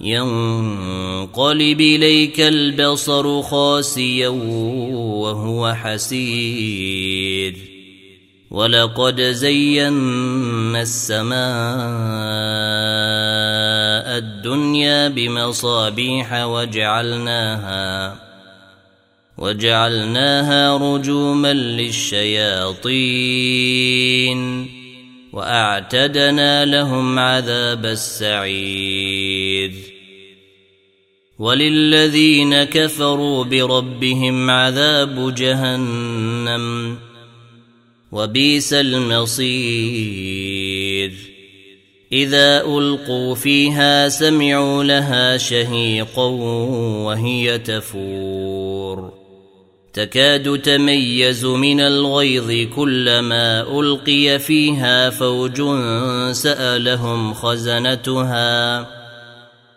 ينقلب إليك البصر خاسيا وهو حسير. ولقد زينا السماء الدنيا بمصابيح وجعلناها وجعلناها رجوما للشياطين وأعتدنا لهم عذاب السعير. وللذين كفروا بربهم عذاب جهنم وبئس المصير. إذا ألقوا فيها سمعوا لها شهيقا وهي تفور. تكاد تميز من الغيظ كلما ألقي فيها فوج سألهم خزنتها.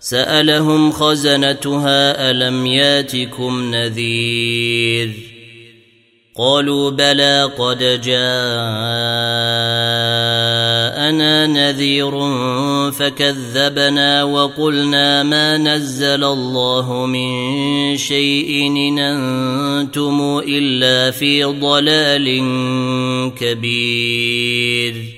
سألهم خزنتها ألم ياتكم نذير قالوا بلى قد جاءنا نذير فكذبنا وقلنا ما نزل الله من شيء إن أنتم إلا في ضلال كبير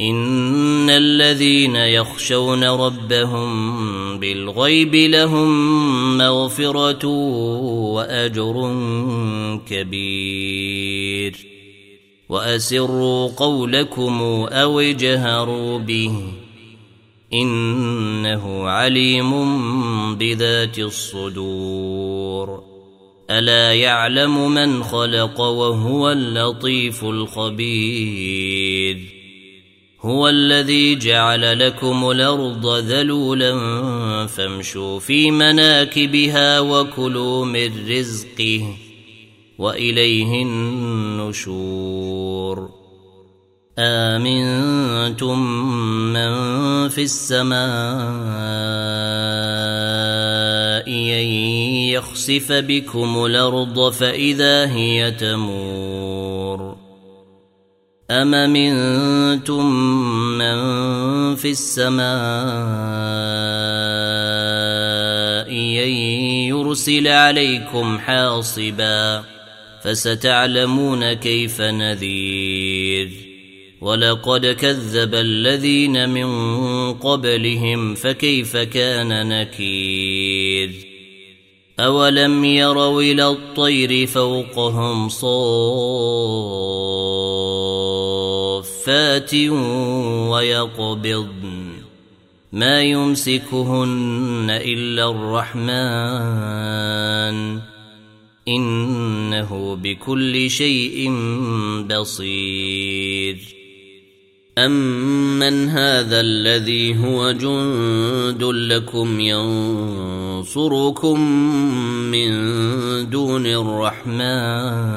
إن الذين يخشون ربهم بالغيب لهم مغفرة وأجر كبير. وأسروا قولكم أو اجهروا به. إنه عليم بذات الصدور. ألا يعلم من خلق وهو اللطيف الخبير. هو الذي جعل لكم الأرض ذلولا فامشوا في مناكبها وكلوا من رزقه وإليه النشور. آمنتم من في السماء أن يخسف بكم الأرض فإذا هي تمور. أم منتم من في السماء يرسل عليكم حاصبا فستعلمون كيف نذير ولقد كذب الذين من قبلهم فكيف كان نكير أولم يروا إلى الطير فوقهم صافات ويقبضن ما يمسكهن إلا الرحمن إنه بكل شيء بصير أمن هذا الذي هو جند لكم ينصركم من دون الرحمن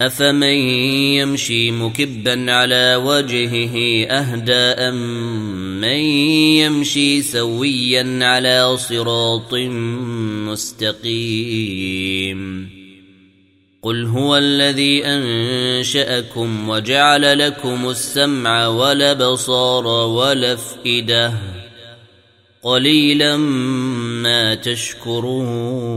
أفمن يمشي مكبا على وجهه أهدى أم من يمشي سويا على صراط مستقيم قل هو الذي أنشأكم وجعل لكم السمع والأبصار والأفئدة قليلا ما تشكرون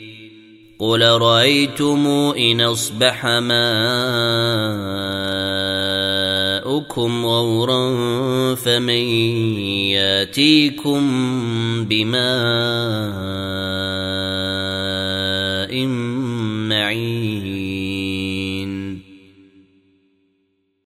قل رأيتم إن أصبح ماؤكم غورا فمن ياتيكم بماء